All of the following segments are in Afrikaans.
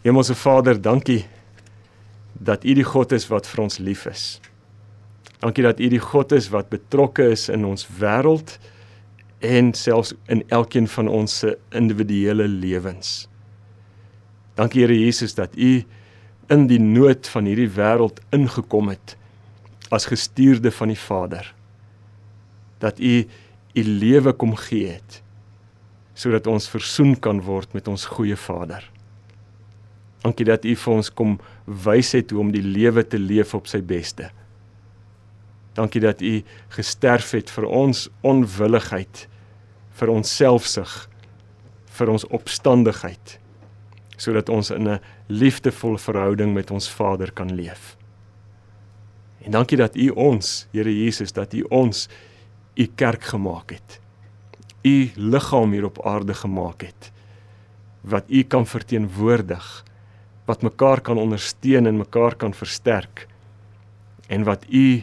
Hemelse Vader, dankie dat U die God is wat vir ons lief is. Dankie dat U die God is wat betrokke is in ons wêreld en selfs in elkeen van ons se individuele lewens. Dankie Here Jesus dat U in die nood van hierdie wêreld ingekom het as gestuurde van die Vader. Dat U U lewe kom gee het sodat ons versoen kan word met ons goeie Vader. Dankie dat U vir ons kom wys het hoe om die lewe te leef op sy beste. Dankie dat U gesterf het vir ons onwilligheid, vir ons selfsug, vir ons opstandigheid, sodat ons in 'n liefdevolle verhouding met ons Vader kan leef. En dankie dat U ons, Here Jesus, dat U ons U kerk gemaak het. U liggaam hier op aarde gemaak het wat U kan verteenwoordig, wat mekaar kan ondersteun en mekaar kan versterk en wat U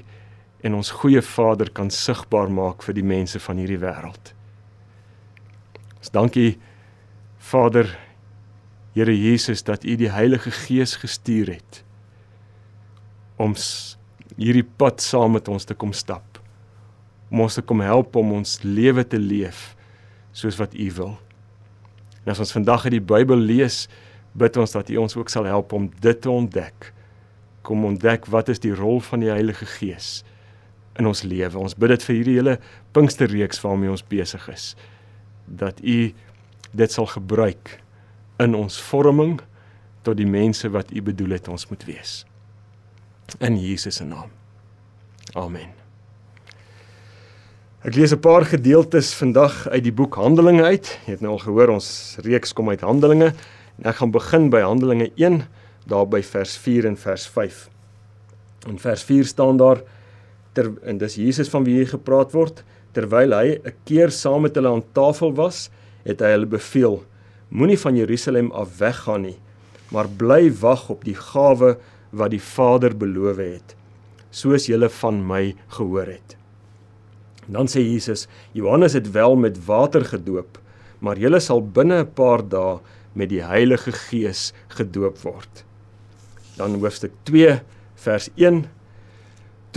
en ons goeie Vader kan sigbaar maak vir die mense van hierdie wêreld. Ons dankie Vader Here Jesus dat U die Heilige Gees gestuur het om hierdie pad saam met ons te kom stap. Om ons te kom help om ons lewe te leef soos wat U wil. En as ons vandag uit die Bybel lees, bid ons dat U ons ook sal help om dit te ontdek. Kom ontdek wat is die rol van die Heilige Gees? in ons lewe. Ons bid dit vir hierdie hele Pinksterreeks waarmee ons besig is. Dat U dit sal gebruik in ons vorming tot die mense wat U bedoel het ons moet wees. In Jesus se naam. Amen. Ek lees 'n paar gedeeltes vandag uit die boek Handelinge uit. Jy het nou al gehoor ons reeks kom uit Handelinge ek gaan begin by Handelinge 1 daar by vers 4 en vers 5. In vers 4 staan daar ter en dis Jesus van wie hier gepraat word terwyl hy 'n keer saam met hulle aan tafel was het hy hulle beveel moenie van Jerusalem af weggaan nie maar bly wag op die gawe wat die Vader beloof het soos julle van my gehoor het dan sê Jesus Johannes het wel met water gedoop maar julle sal binne 'n paar dae met die Heilige Gees gedoop word dan hoofstuk 2 vers 1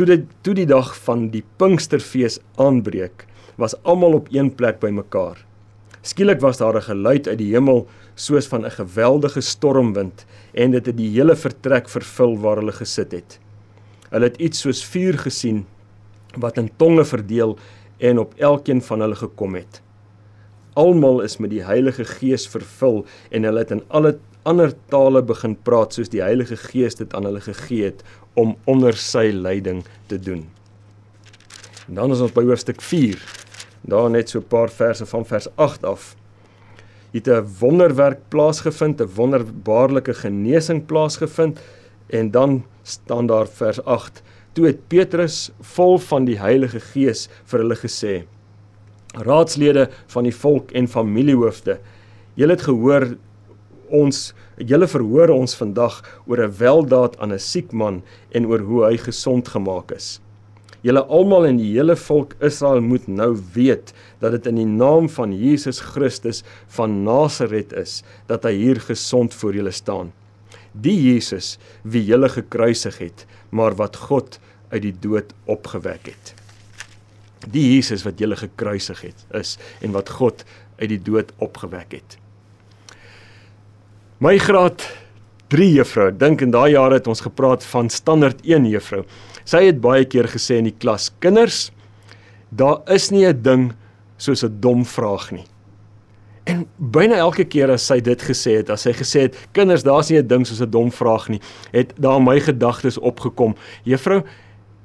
Toe dit toe die dag van die Pinksterfees aanbreek, was almal op een plek bymekaar. Skielik was daar 'n geluid uit die hemel soos van 'n geweldige stormwind en dit het die hele vertrek vervul waar hulle gesit het. Hulle het iets soos vuur gesien wat in tonge verdeel en op elkeen van hulle gekom het. Almal is met die Heilige Gees vervul en hulle het in alle ander tale begin praat soos die Heilige Gees dit aan hulle gegee het om onder sy leiding te doen. En dan is ons by hoofstuk 4. Daar net so 'n paar verse van vers 8 af. Het 'n wonderwerk plaasgevind, 'n wonderbaarlike genesing plaasgevind en dan staan daar vers 8. Toe het Petrus vol van die Heilige Gees vir hulle gesê: Raadslede van die volk en familiehoofde, julle het gehoor ons julle verhoor ons vandag oor 'n weldaad aan 'n siek man en oor hoe hy gesond gemaak is. Julle almal en die hele volk Israel moet nou weet dat dit in die naam van Jesus Christus van Nasaret is dat hy hier gesond voor julle staan. Die Jesus wie julle gekruisig het, maar wat God uit die dood opgewek het. Die Jesus wat julle gekruisig het is en wat God uit die dood opgewek het. My graad 3 juffrou, dink in daai jare het ons gepraat van standaard 1 juffrou. Sy het baie keer gesê in die klas: "Kinders, daar is nie 'n ding soos 'n dom vraag nie." En byna elke keer as sy dit gesê het, as sy gesê het: "Kinders, daar's nie 'n ding soos 'n dom vraag nie," het daar my gedagtes opgekom. Juffrou,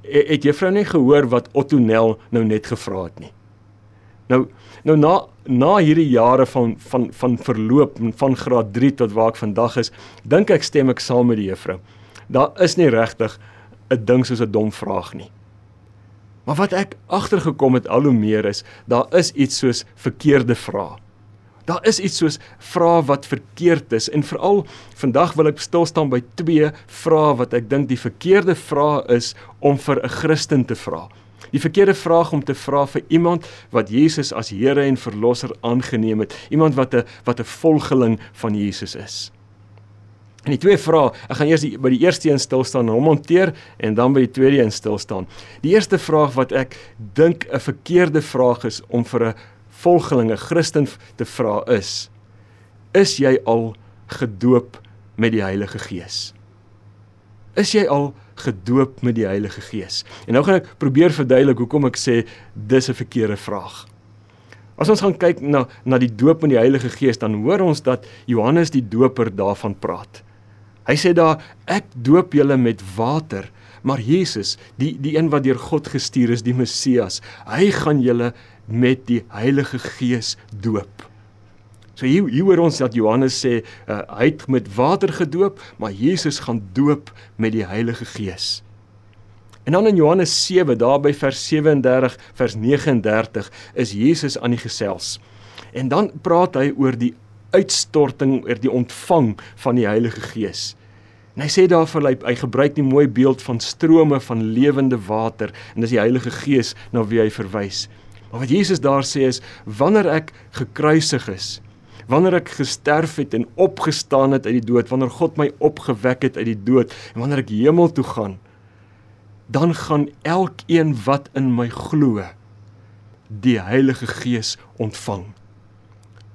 het juffrou nie gehoor wat Otto Nel nou net gevra het nie? Nou nou na na hierdie jare van van van verloop van graad 3 tot waar ek vandag is, dink ek stem ek saam met die juffrou. Daar is nie regtig 'n ding soos 'n dom vraag nie. Maar wat ek agtergekom het al hoe meer is, daar is iets soos verkeerde vrae. Daar is iets soos vrae wat verkeerd is en veral vandag wil ek stil staan by twee vrae wat ek dink die verkeerde vrae is om vir 'n Christen te vra. Die verkeerde vraag om te vra vir iemand wat Jesus as Here en Verlosser aangeneem het, iemand wat 'n wat 'n volgeling van Jesus is. En die twee vrae, ek gaan eers die, by die eerste een stil staan en hom hanteer en dan by die tweede een stil staan. Die eerste vraag wat ek dink 'n verkeerde vraag is om vir 'n volgeling, 'n Christen te vra is: Is jy al gedoop met die Heilige Gees? Is jy al gedoop met die Heilige Gees? En nou gaan ek probeer verduidelik hoekom ek sê dis 'n verkeerde vraag. As ons gaan kyk na na die doop met die Heilige Gees, dan hoor ons dat Johannes die Doper daarvan praat. Hy sê daar ek doop julle met water, maar Jesus, die die een wat deur God gestuur is, die Messias, hy gaan julle met die Heilige Gees doop. So hier hier hoor ons dat Johannes sê uh, hy het met water gedoop, maar Jesus gaan doop met die Heilige Gees. En dan in Johannes 7, daar by vers 37, vers 39 is Jesus aan die gesels. En dan praat hy oor die uitstorting oor die ontvang van die Heilige Gees. En hy sê daarvoor hy, hy gebruik die mooi beeld van strome van lewende water en dis die Heilige Gees na wie hy verwys. Maar wat Jesus daar sê is wanneer ek gekruisig is, wanneer ek gesterf het en opgestaan het uit die dood, wanneer God my opgewek het uit die dood en wanneer ek hemel toe gaan, dan gaan elkeen wat in my glo die Heilige Gees ontvang.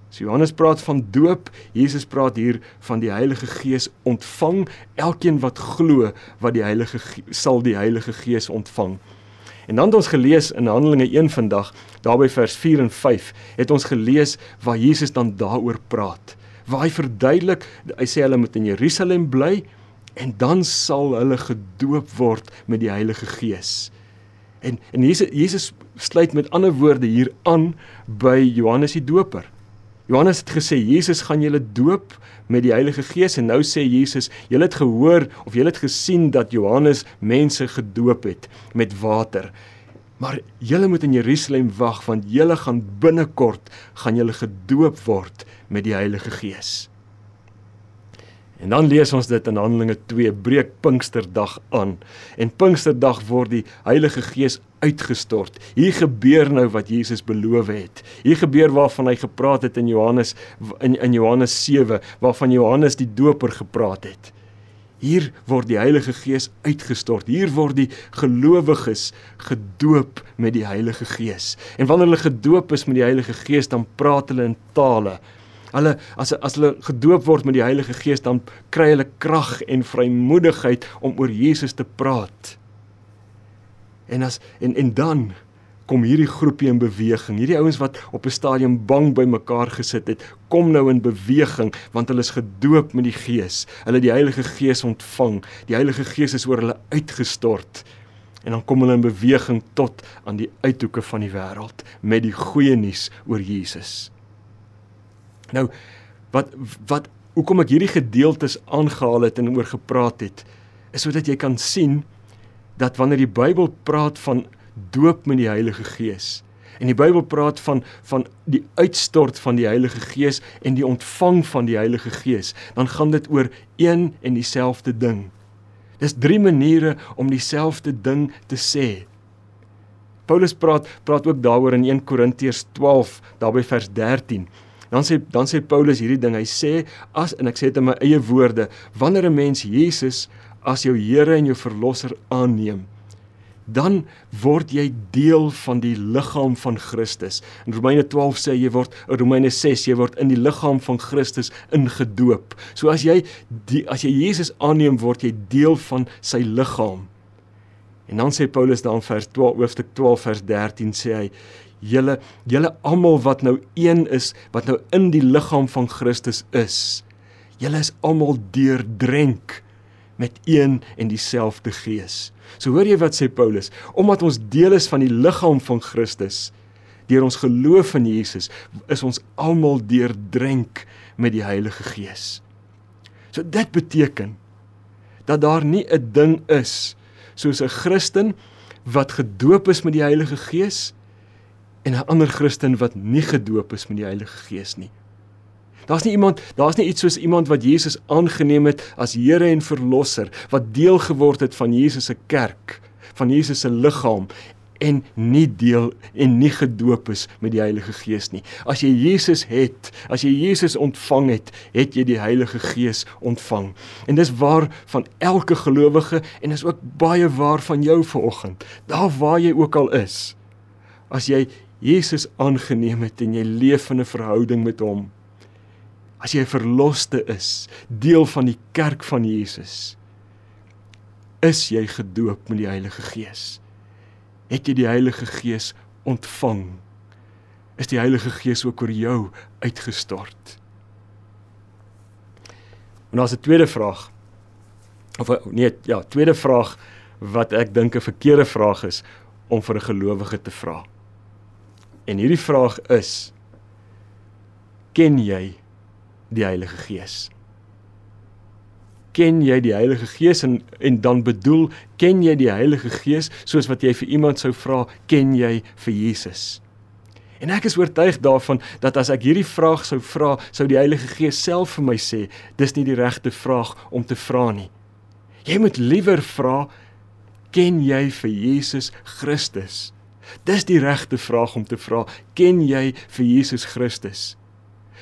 So Johannes praat van doop, Jesus praat hier van die Heilige Gees ontvang. Elkeen wat glo wat die Heilige sal die Heilige Gees ontvang. En dan het ons gelees in Handelinge 1 vandag, daarby vers 4 en 5, het ons gelees waar Jesus dan daaroor praat. Waar hy verduidelik, hy sê hulle moet in Jerusalem bly en dan sal hulle gedoop word met die Heilige Gees. En en Jesus Jesus sluit met ander woorde hier aan by Johannes die Doper. Johannes het gesê Jesus gaan julle doop met die Heilige Gees en nou sê Jesus, julle het gehoor of julle het gesien dat Johannes mense gedoop het met water. Maar julle moet in Jerusalem wag want julle gaan binnekort gaan julle gedoop word met die Heilige Gees. En dan lees ons dit in Handelinge 2 breek Pinksterdag aan. En Pinksterdag word die Heilige Gees uitgestort. Hier gebeur nou wat Jesus beloof het. Hier gebeur waarvan hy gepraat het in Johannes in in Johannes 7 waarvan Johannes die Doper gepraat het. Hier word die Heilige Gees uitgestort. Hier word die gelowiges gedoop met die Heilige Gees. En wanneer hulle gedoop is met die Heilige Gees, dan praat hulle in tale Hulle as as hulle gedoop word met die Heilige Gees dan kry hulle krag en vrymoedigheid om oor Jesus te praat. En as en en dan kom hierdie groepie in beweging. Hierdie ouens wat op 'n stadium bang by mekaar gesit het, kom nou in beweging want hulle is gedoop met die Gees. Hulle het die Heilige Gees ontvang. Die Heilige Gees is oor hulle uitgestort. En dan kom hulle in beweging tot aan die uithoeke van die wêreld met die goeie nuus oor Jesus. Nou wat wat hoekom ek hierdie gedeeltes aangehaal het en oor gepraat het is sodat jy kan sien dat wanneer die Bybel praat van doop met die Heilige Gees en die Bybel praat van van die uitstort van die Heilige Gees en die ontvang van die Heilige Gees dan gaan dit oor een en dieselfde ding. Dis drie maniere om dieselfde ding te sê. Paulus praat praat ook daaroor in 1 Korintiërs 12 daarby vers 13 dan sê dan sê Paulus hierdie ding. Hy sê as en ek sê dit in my eie woorde, wanneer 'n mens Jesus as jou Here en jou verlosser aanneem, dan word jy deel van die liggaam van Christus. In Romeine 12 sê jy word Romeine 6 jy word in die liggaam van Christus ingedoop. So as jy die as jy Jesus aanneem word jy deel van sy liggaam. En dan sê Paulus dan vers 12 hoofstuk 12 vers 13 sê hy julle julle almal wat nou een is, wat nou in die liggaam van Christus is. Julle is almal deurdrenk met een en dieselfde gees. So hoor jy wat sê Paulus, omdat ons deel is van die liggaam van Christus, deur ons geloof in Jesus, is ons almal deurdrenk met die Heilige Gees. So dit beteken dat daar nie 'n ding is soos 'n Christen wat gedoop is met die Heilige Gees en 'n ander Christen wat nie gedoop is met die Heilige Gees nie. Daar's nie iemand, daar's nie iets soos iemand wat Jesus aangeneem het as Here en Verlosser, wat deel geword het van Jesus se kerk, van Jesus se liggaam en nie deel en nie gedoop is met die Heilige Gees nie. As jy Jesus het, as jy Jesus ontvang het, het jy die Heilige Gees ontvang. En dis waar van elke gelowige en is ook baie waar van jou vanoggend. Daar waar jy ook al is. As jy Jesus aangeneem het en jy leef in 'n verhouding met hom. As jy verloste is, deel van die kerk van Jesus is jy gedoop met die Heilige Gees? Het jy die Heilige Gees ontvang? Is die Heilige Gees ook oor jou uitgestort? En daar's 'n tweede vraag. Of nee, ja, tweede vraag wat ek dink 'n verkeerde vraag is om vir 'n gelowige te vra. En hierdie vraag is: Ken jy die Heilige Gees? Ken jy die Heilige Gees en en dan bedoel ken jy die Heilige Gees soos wat jy vir iemand sou vra ken jy vir Jesus? En ek is oortuig daarvan dat as ek hierdie vraag sou vra sou die Heilige Gees self vir my sê dis nie die regte vraag om te vra nie. Jy moet liewer vra ken jy vir Jesus Christus? Dis die regte vraag om te vra ken jy vir Jesus Christus?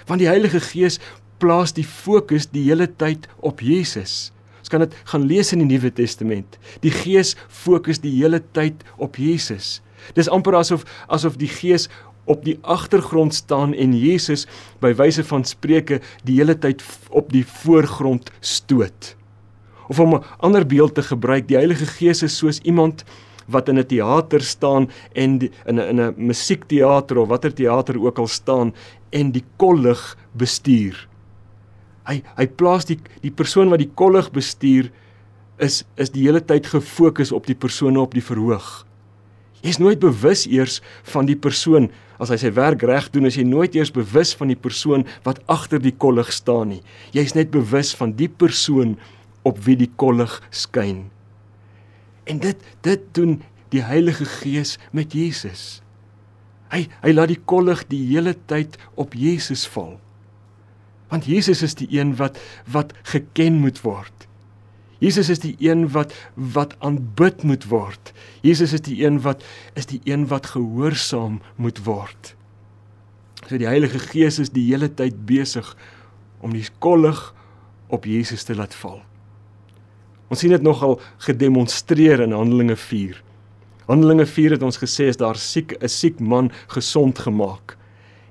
Want die Heilige Gees plaas die fokus die hele tyd op Jesus. Ons kan dit gaan lees in die Nuwe Testament. Die Gees fokus die hele tyd op Jesus. Dis amper asof asof die Gees op die agtergrond staan en Jesus by wyse van spreuke die hele tyd op die voorgrond stoot. Of om 'n ander beeld te gebruik, die Heilige Gees is soos iemand wat in 'n teater staan en die, in 'n in 'n musiekteater of watter teater ook al staan en die kollig bestuur hy hy plaas die die persoon wat die kollig bestuur is is die hele tyd gefokus op die persone op die verhoog. Jy's nooit bewus eers van die persoon as hy sy werk reg doen, is jy nooit eers bewus van die persoon wat agter die kollig staan nie. Jy's net bewus van die persoon op wie die kollig skyn. En dit dit doen die Heilige Gees met Jesus. Hy hy laat die kollig die hele tyd op Jesus val. Want Jesus is die een wat wat geken moet word. Jesus is die een wat wat aanbid moet word. Jesus is die een wat is die een wat gehoorsaam moet word. So die Heilige Gees is die hele tyd besig om die kollig op Jesus te laat val. Ons sien dit nogal gedemonstreer in Handelinge 4. Handelinge 4 het ons gesê is daar siek 'n siek man gesond gemaak.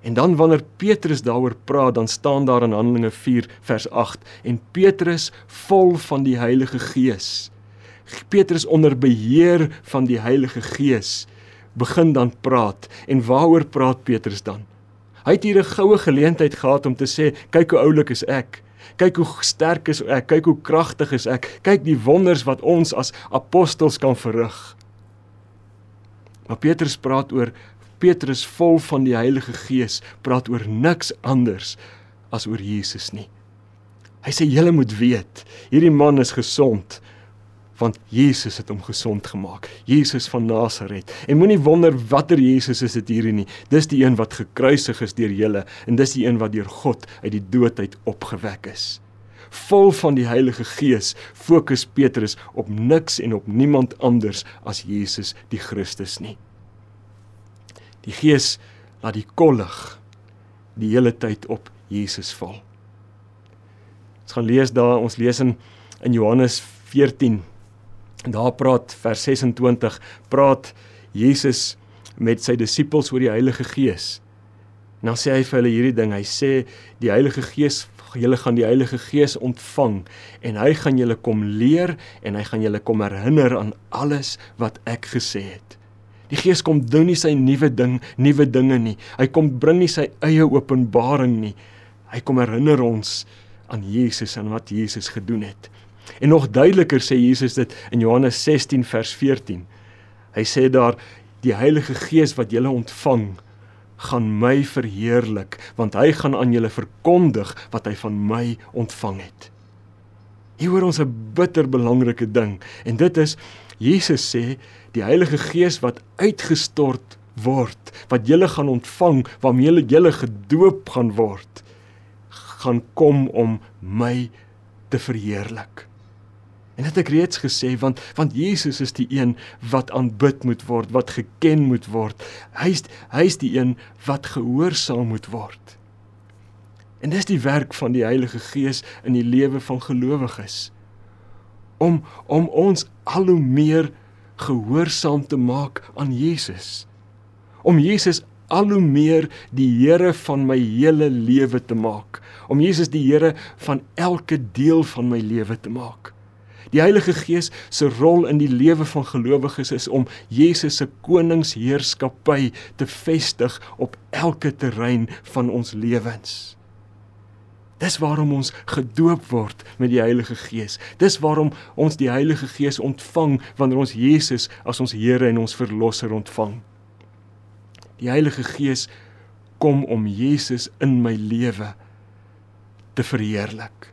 En dan wanneer Petrus daaroor praat, dan staan daar in Handelinge 4 vers 8 en Petrus vol van die Heilige Gees. Petrus onder beheer van die Heilige Gees begin dan praat. En waaroor praat Petrus dan? Hy het hier 'n goue geleentheid gehad om te sê, kyk hoe oulik is ek. Kyk hoe sterk is ek, kyk hoe kragtig is ek. Kyk die wonders wat ons as apostels kan verrig. Maar Petrus praat oor Petrus vol van die Heilige Gees praat oor niks anders as oor Jesus nie. Hy sê julle moet weet, hierdie man is gesond want Jesus het hom gesond gemaak. Jesus van Nasaret. En moenie wonder watter Jesus is dit hierdie nie. Dis die een wat gekruisig is deur julle en dis die een wat deur God uit die dood uit opgewek is. Vol van die Heilige Gees fokus Petrus op niks en op niemand anders as Jesus die Christus nie. Die Gees laat die kollig die hele tyd op Jesus val. Ons gaan lees daar, ons lees in in Johannes 14. En daar praat vers 26 praat Jesus met sy disippels oor die Heilige Gees. En dan sê hy vir hulle hierdie ding. Hy sê die Heilige Gees, julle gaan die Heilige Gees ontvang en hy gaan julle kom leer en hy gaan julle kom herinner aan alles wat ek gesê het. Die Gees kom doen nie sy nuwe ding, nuwe dinge nie. Hy kom bring nie sy eie openbaring nie. Hy kom herinner ons aan Jesus en wat Jesus gedoen het. En nog duideliker sê Jesus dit in Johannes 16 vers 14. Hy sê daar die Heilige Gees wat julle ontvang gaan my verheerlik want hy gaan aan julle verkondig wat hy van my ontvang het. Hier hoor ons 'n bitter belangrike ding en dit is Jesus sê die Heilige Gees wat uitgestort word, wat julle gaan ontvang, waarmee julle julle gedoop gaan word, gaan kom om my te verheerlik. En dit ek reeds gesê want want Jesus is die een wat aanbid moet word, wat geken moet word. Hy's hy's die een wat gehoorsaam moet word. En dis die werk van die Heilige Gees in die lewe van gelowiges. Om om ons al hoe meer gehoorsaam te maak aan Jesus. Om Jesus al hoe meer die Here van my hele lewe te maak. Om Jesus die Here van elke deel van my lewe te maak. Die Heilige Gees se rol in die lewe van gelowiges is om Jesus se koningsheerskappy te vestig op elke terrein van ons lewens. Dis waarom ons gedoop word met die Heilige Gees. Dis waarom ons die Heilige Gees ontvang wanneer ons Jesus as ons Here en ons verlosser ontvang. Die Heilige Gees kom om Jesus in my lewe te verheerlik.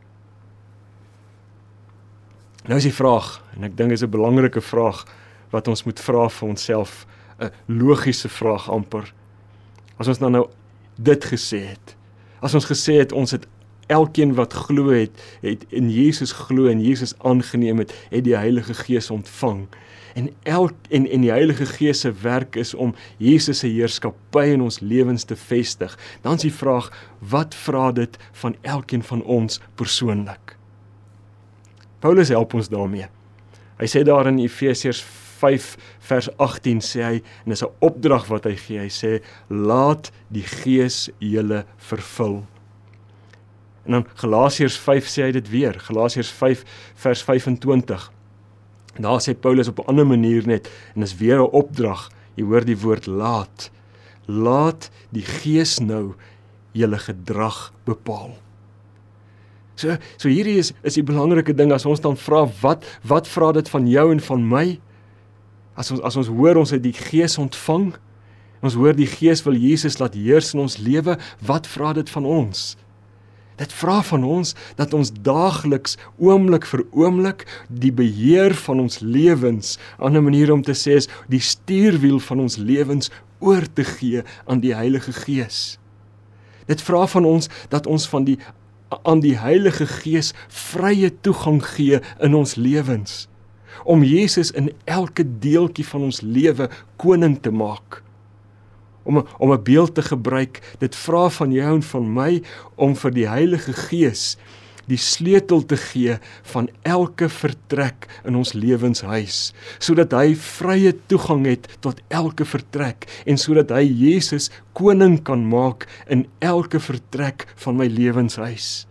Nou is die vraag en ek dink dit is 'n belangrike vraag wat ons moet vra vir onsself, 'n logiese vraag amper. As ons dan nou dit gesê het. As ons gesê het ons het elkeen wat glo het, het in Jesus glo en Jesus aangeneem het, het die Heilige Gees ontvang. En elk en en die Heilige Gees se werk is om Jesus se heerskappy in ons lewens te vestig. Dan is die vraag, wat vra dit van elkeen van ons persoonlik? Paulus help ons daarmee. Hy sê daar in Efesiërs 5 vers 18 sê hy en dis 'n opdrag wat hy gee. Hy sê laat die Gees julle vervul. En dan Galasiërs 5 sê hy dit weer. Galasiërs 5 vers 25. Daar sê Paulus op 'n ander manier net en dis weer 'n opdrag. Jy hoor die woord laat. Laat die Gees nou julle gedrag bepaal. So so hierdie is is die belangrike ding as ons dan vra wat wat vra dit van jou en van my? As ons as ons hoor ons het die Gees ontvang, ons hoor die Gees wil Jesus laat heers in ons lewe, wat vra dit van ons? Dit vra van ons dat ons daagliks oomblik vir oomblik die beheer van ons lewens, 'n ander manier om te sê is die stuurwiel van ons lewens oor te gee aan die Heilige Gees. Dit vra van ons dat ons van die aan die Heilige Gees vrye toegang gee in ons lewens om Jesus in elke deeltjie van ons lewe koning te maak om om 'n beeld te gebruik dit vra van jou en van my om vir die Heilige Gees die sleutel te gee van elke vertrek in ons lewenshuis sodat hy vrye toegang het tot elke vertrek en sodat hy Jesus koning kan maak in elke vertrek van my lewenshuis.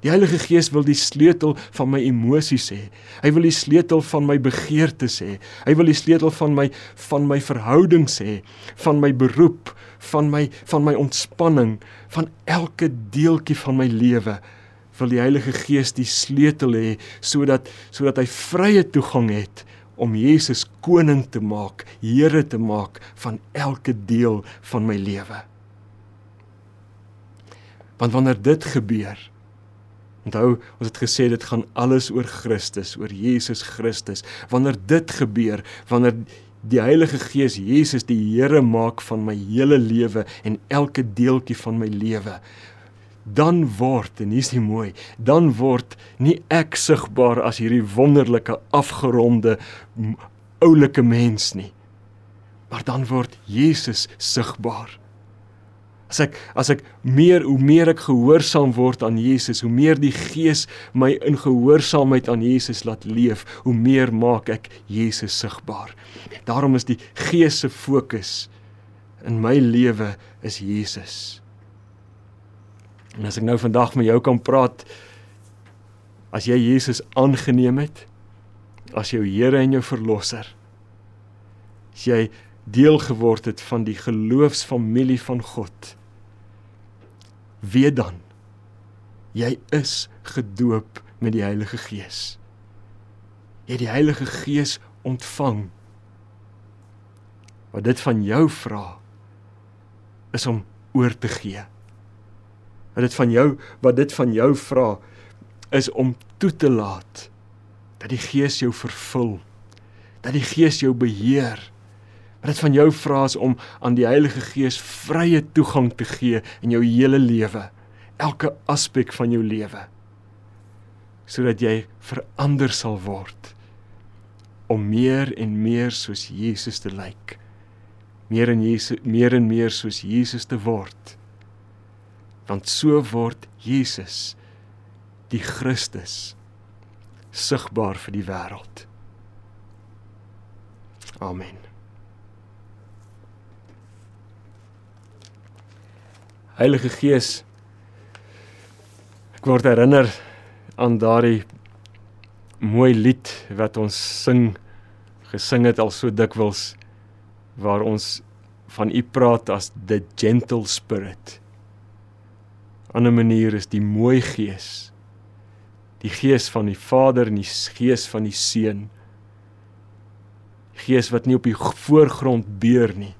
Die Heilige Gees wil die sleutel van my emosies hê. Hy wil die sleutel van my begeertes hê. Hy wil die sleutel van my van my verhoudings hê, van my beroep, van my van my ontspanning, van elke deeltjie van my lewe wil die Heilige Gees die sleutel hê sodat sodat hy vrye toegang het om Jesus koning te maak, Here te maak van elke deel van my lewe. Want wanneer dit gebeur, onthou ons het gesê dit gaan alles oor Christus, oor Jesus Christus. Wanneer dit gebeur, wanneer die Heilige Gees Jesus die Here maak van my hele lewe en elke deeltjie van my lewe, dan word en hier's die mooi, dan word nie ek sigbaar as hierdie wonderlike afgeronde oulike mens nie. Maar dan word Jesus sigbaar. As ek as ek meer hoe meer ek gehoorsaam word aan Jesus, hoe meer die Gees my in gehoorsaamheid aan Jesus laat leef, hoe meer maak ek Jesus sigbaar. Daarom is die Gees se fokus in my lewe is Jesus. En as ek nou vandag met jou kan praat as jy Jesus aangeneem het as jou Here en jou verlosser. As jy deel geword het van die geloofsfamilie van God. Weet dan jy is gedoop met die Heilige Gees. Jy het die Heilige Gees ontvang. Wat dit van jou vra is om oor te gee wat dit van jou wat dit van jou vra is om toe te laat dat die Gees jou vervul dat die Gees jou beheer wat dit van jou vra is om aan die Heilige Gees vrye toegang te gee in jou hele lewe elke aspek van jou lewe sodat jy verander sal word om meer en meer soos Jesus te lyk. Meer en Jesus meer en meer soos Jesus te word. Want so word Jesus die Christus sigbaar vir die wêreld. Amen. Heilige Gees ek word herinner aan daardie mooi lied wat ons sing gesing het al so dikwels waar ons van u praat as the gentle spirit. 'n Ander manier is die mooi gees. Die gees van die Vader en die gees van die Seun. Gees wat nie op die voorgrond beur nie,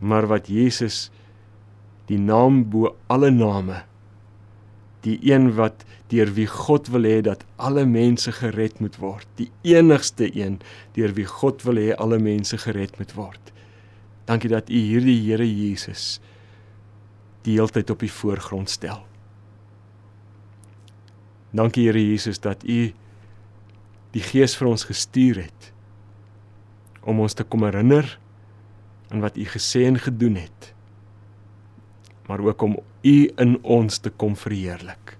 maar wat Jesus die naam bo alle name die een wat deur wie God wil hê dat alle mense gered moet word, die enigste een deur wie God wil hê alle mense gered moet word. Dankie dat U hierdie Here Jesus die heeltyd op die voorgrond stel. Dankie Here Jesus dat U die Gees vir ons gestuur het om ons te kom herinner aan wat U gesê en gedoen het maar ook om U in ons te kom verheerlik.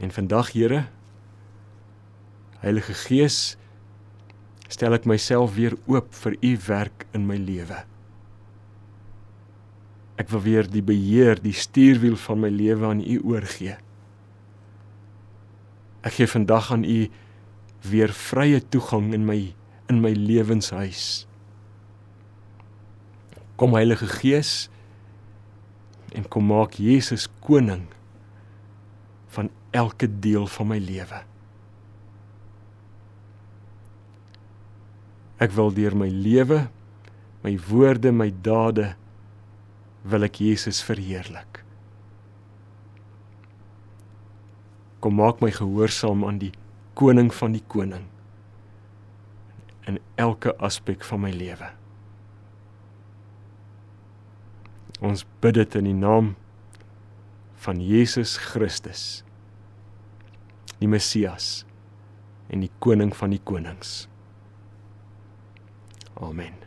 En vandag Here Heilige Gees stel ek myself weer oop vir U werk in my lewe. Ek wil weer die beheer, die stuurwiel van my lewe aan U oorgee. Ek gee vandag aan U weer vrye toegang in my in my lewenshuis. Kom Heilige Gees en kom maak Jesus koning van elke deel van my lewe. Ek wil deur my lewe, my woorde, my dade wil ek Jesus verheerlik. Kom maak my gehoorsaam aan die koning van die koning in elke aspek van my lewe. Ons bid dit in die naam van Jesus Christus, die Messias en die koning van die konings. Amen.